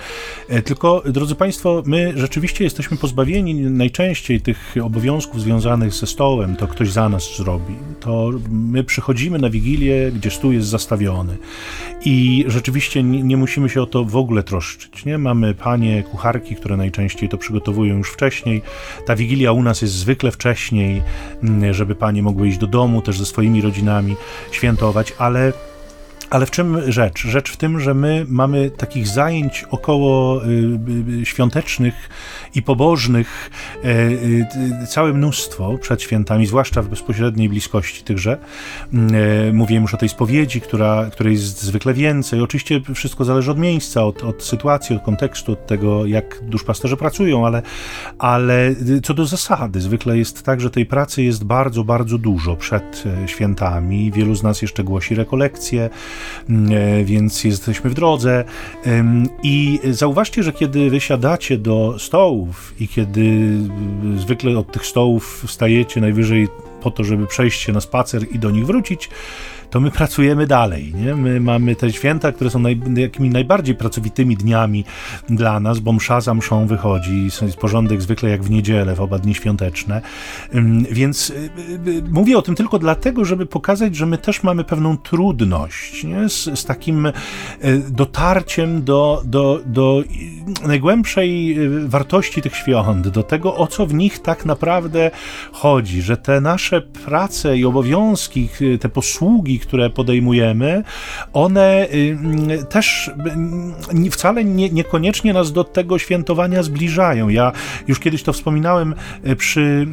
E, tylko, drodzy Państwo, my rzeczywiście jesteśmy pozbawieni najczęściej tych obowiązków związanych ze stołem. To ktoś za nas zrobi. To my przychodzimy na Wigilię, gdzie stół jest zastawiony. I rzeczywiście nie, nie musimy się o to w ogóle troszczyć. Nie? Mamy panie kucharki, które najczęściej to przygotowują już wcześniej. Ta Wigilia u nas jest zwykle wcześniej, mm, żeby panie mogły iść do domu też ze swoimi rodzinami świętować, ale ale w czym rzecz? Rzecz w tym, że my mamy takich zajęć około y, y, świątecznych i pobożnych y, całe mnóstwo przed świętami, zwłaszcza w bezpośredniej bliskości tychże. Mówiłem już o tej spowiedzi, która, której jest zwykle więcej. Oczywiście wszystko zależy od miejsca, od, od sytuacji, od kontekstu, od tego, jak duszpasterze pracują, ale, ale co do zasady, zwykle jest tak, że tej pracy jest bardzo, bardzo dużo przed świętami. Wielu z nas jeszcze głosi rekolekcje, Mm, e, więc jesteśmy w drodze. I zauważcie, że kiedy wysiadacie do stołów i kiedy zwykle od tych stołów wstajecie najwyżej po to, żeby przejść się na spacer i do nich wrócić, to my pracujemy dalej. Nie? My mamy te święta, które są naj, jakimi najbardziej pracowitymi dniami dla nas, bo msza za mszą wychodzi, jest porządek zwykle jak w niedzielę, w oba dni świąteczne. Więc y, y, y, mówię o tym tylko dlatego, żeby pokazać, że my też mamy pewną trudność nie? Z, z takim dotarciem do, do, do najgłębszej wartości tych świąt, do tego, o co w nich tak naprawdę chodzi, że te nasze prace i obowiązki, te posługi, które podejmujemy, one y, też y, wcale nie, niekoniecznie nas do tego świętowania zbliżają. Ja już kiedyś to wspominałem y, przy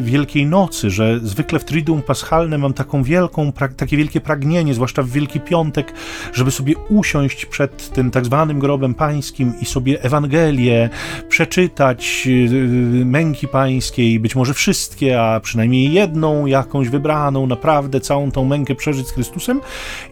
Wielkiej Nocy, że zwykle w Triduum Paschalne mam taką wielką, takie wielkie pragnienie, zwłaszcza w Wielki Piątek, żeby sobie usiąść przed tym tak zwanym grobem pańskim i sobie Ewangelię przeczytać, męki pańskiej, być może wszystkie, a przynajmniej jedną jakąś wybraną, naprawdę całą tą mękę przeżyć z Chrystusem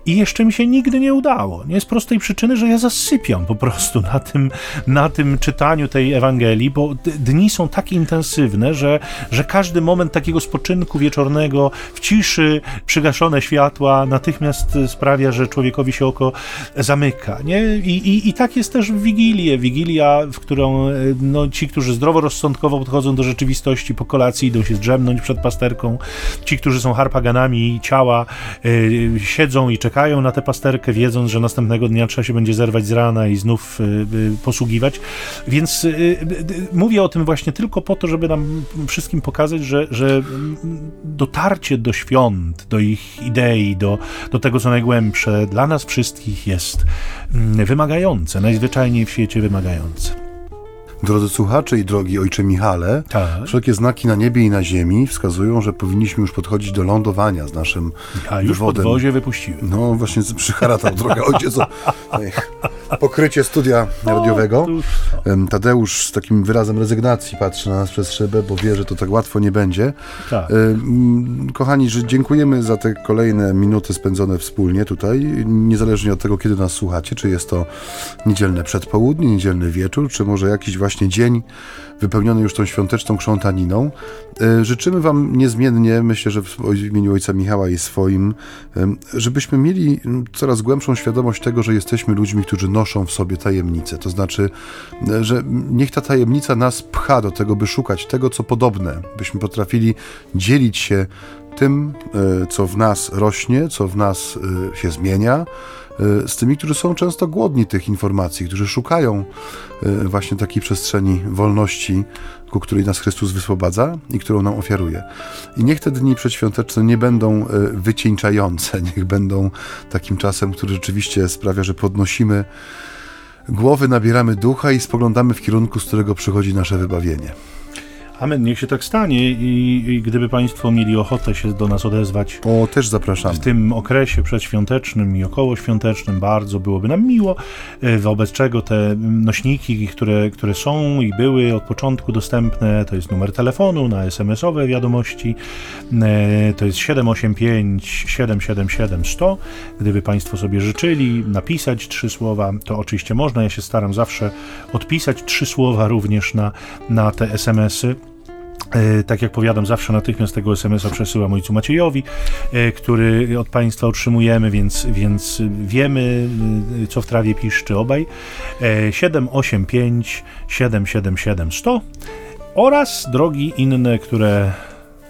i jeszcze mi się nigdy nie udało. Nie z prostej przyczyny, że ja zasypiam po prostu na tym, na tym czytaniu tej Ewangelii, bo dni są tak intensywne, że, że każdy moment takiego spoczynku wieczornego w ciszy, przygaszone światła natychmiast sprawia, że człowiekowi się oko zamyka. Nie? I, i, i tak jest też w Wigilię. Wigilia, w którą no, ci, którzy zdroworozsądkowo podchodzą do rzeczywistości po kolacji, idą się zdrzemnąć przed pasterką. Ci, którzy są harpaganami ciała, siedzą i czekają na tę pasterkę, wiedząc, że następnego dnia trzeba się będzie zerwać z rana i znów y, y, posługiwać. Więc mówię o tym właśnie tylko po to, żeby nam wszystkim pokazać, że, że dotarcie do świąt, do ich idei, do, do tego, co najgłębsze, dla nas wszystkich jest mm, wymagające, najzwyczajniej w świecie wymagające. Drodzy słuchacze i drogi ojcze Michale, Tak. wszelkie znaki na niebie i na ziemi wskazują, że powinniśmy już podchodzić do lądowania z naszym A już wywodem. podwozie wypuściłem. No właśnie przyharatał droga ojciec pokrycie studia radiowego. Tadeusz z takim wyrazem rezygnacji patrzy na nas przez szybę, bo wie, że to tak łatwo nie będzie. Tak. Kochani, że dziękujemy za te kolejne minuty spędzone wspólnie tutaj, niezależnie od tego, kiedy nas słuchacie, czy jest to niedzielne przedpołudnie, niedzielny wieczór, czy może jakiś właśnie dzień wypełniony już tą świąteczną krzątaniną. E, Życzymy Wam niezmiennie, myślę, że w imieniu Ojca Michała i swoim, żebyśmy mieli coraz głębszą świadomość tego, że jesteśmy ludźmi, którzy noszą w sobie tajemnicę. To znaczy, e, że niech ta tajemnica nas pcha do tego, by szukać tego, co podobne, byśmy potrafili dzielić się tym, e, co w nas rośnie, co w nas e, się zmienia, e, z tymi, którzy są często głodni tych informacji, którzy szukają właśnie takiej przestrzeni wolności, ku której nas Chrystus wyswobadza i którą nam ofiaruje. I niech te dni przedświąteczne nie będą wycieńczające, niech będą takim czasem, który rzeczywiście sprawia, że podnosimy głowy, nabieramy ducha i spoglądamy w kierunku, z którego przychodzi nasze wybawienie. Amen, niech się tak stanie i, i gdyby Państwo mieli ochotę się do nas odezwać O, też zapraszamy. w tym okresie przedświątecznym i okołoświątecznym, bardzo byłoby nam miło, e, wobec czego te nośniki, które, które są i były od początku dostępne, to jest numer telefonu na SMS-owe wiadomości, e, to jest 785 777 100. Gdyby Państwo sobie życzyli napisać trzy słowa, to oczywiście można, ja się staram zawsze odpisać trzy słowa również na, na te SMS-y. E, Tak jak powiadam, zawsze natychmiast tego SMS-a przesyłam ojcu Maciejowi, e, który od Państwa otrzymujemy, więc, więc wiemy, e, co w trawie piszczy obaj. E, 785 777 100 oraz drogi inne, które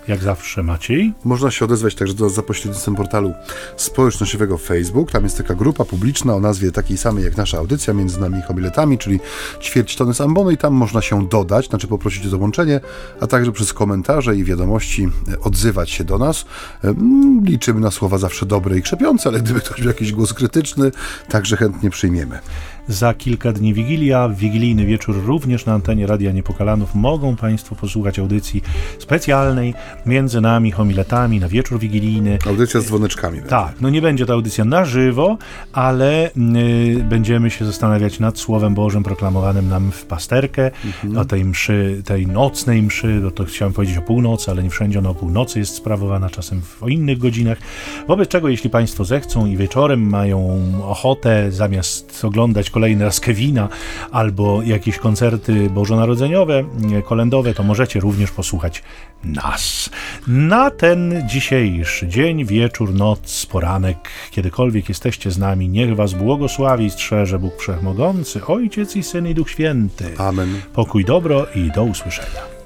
jak zawsze Maciej. Można się odezwać także do, za pośrednictwem portalu społecznościowego Facebook. Tam jest taka grupa publiczna o nazwie takiej samej jak nasza audycja, między nami i homiletami, czyli ćwierć tony z i tam można się dodać, znaczy poprosić o dołączenie, a także przez komentarze i wiadomości e, odzywać się do nas. E, mm, Liczymy na słowa zawsze dobre i krzepiące, ale gdyby ktoś miał jakiś głos krytyczny, także chętnie przyjmiemy. Za kilka dni Wigilia, w wigilijny wieczór również na antenie Radia Niepokalanów mogą Państwo posłuchać audycji specjalnej między nami, homiletami, na wieczór wigilijny. Audycja z dzwoneczkami. Tak, no nie będzie to audycja na żywo, ale y, będziemy się zastanawiać nad Słowem Bożym proklamowanym nam w pasterkę, o tej mszy, tej nocnej mszy, no to chciałem powiedzieć o północy, ale nie wszędzie ona o północy jest sprawowana, czasem w, o innych godzinach. Wobec czego, jeśli Państwo zechcą i wieczorem mają ochotę, zamiast oglądać kolejny raz Kevina albo jakieś koncerty bożonarodzeniowe, y, kolendowe, to możecie również posłuchać nas. Na ten dzisiejszy dzień, wieczór, noc, poranek, kiedykolwiek jesteście z nami, niech Was błogosławi i strzeże Bóg Wszechmogący, Ojciec i Syn i Duch Święty. Amen. Pokój, dobro i do usłyszenia.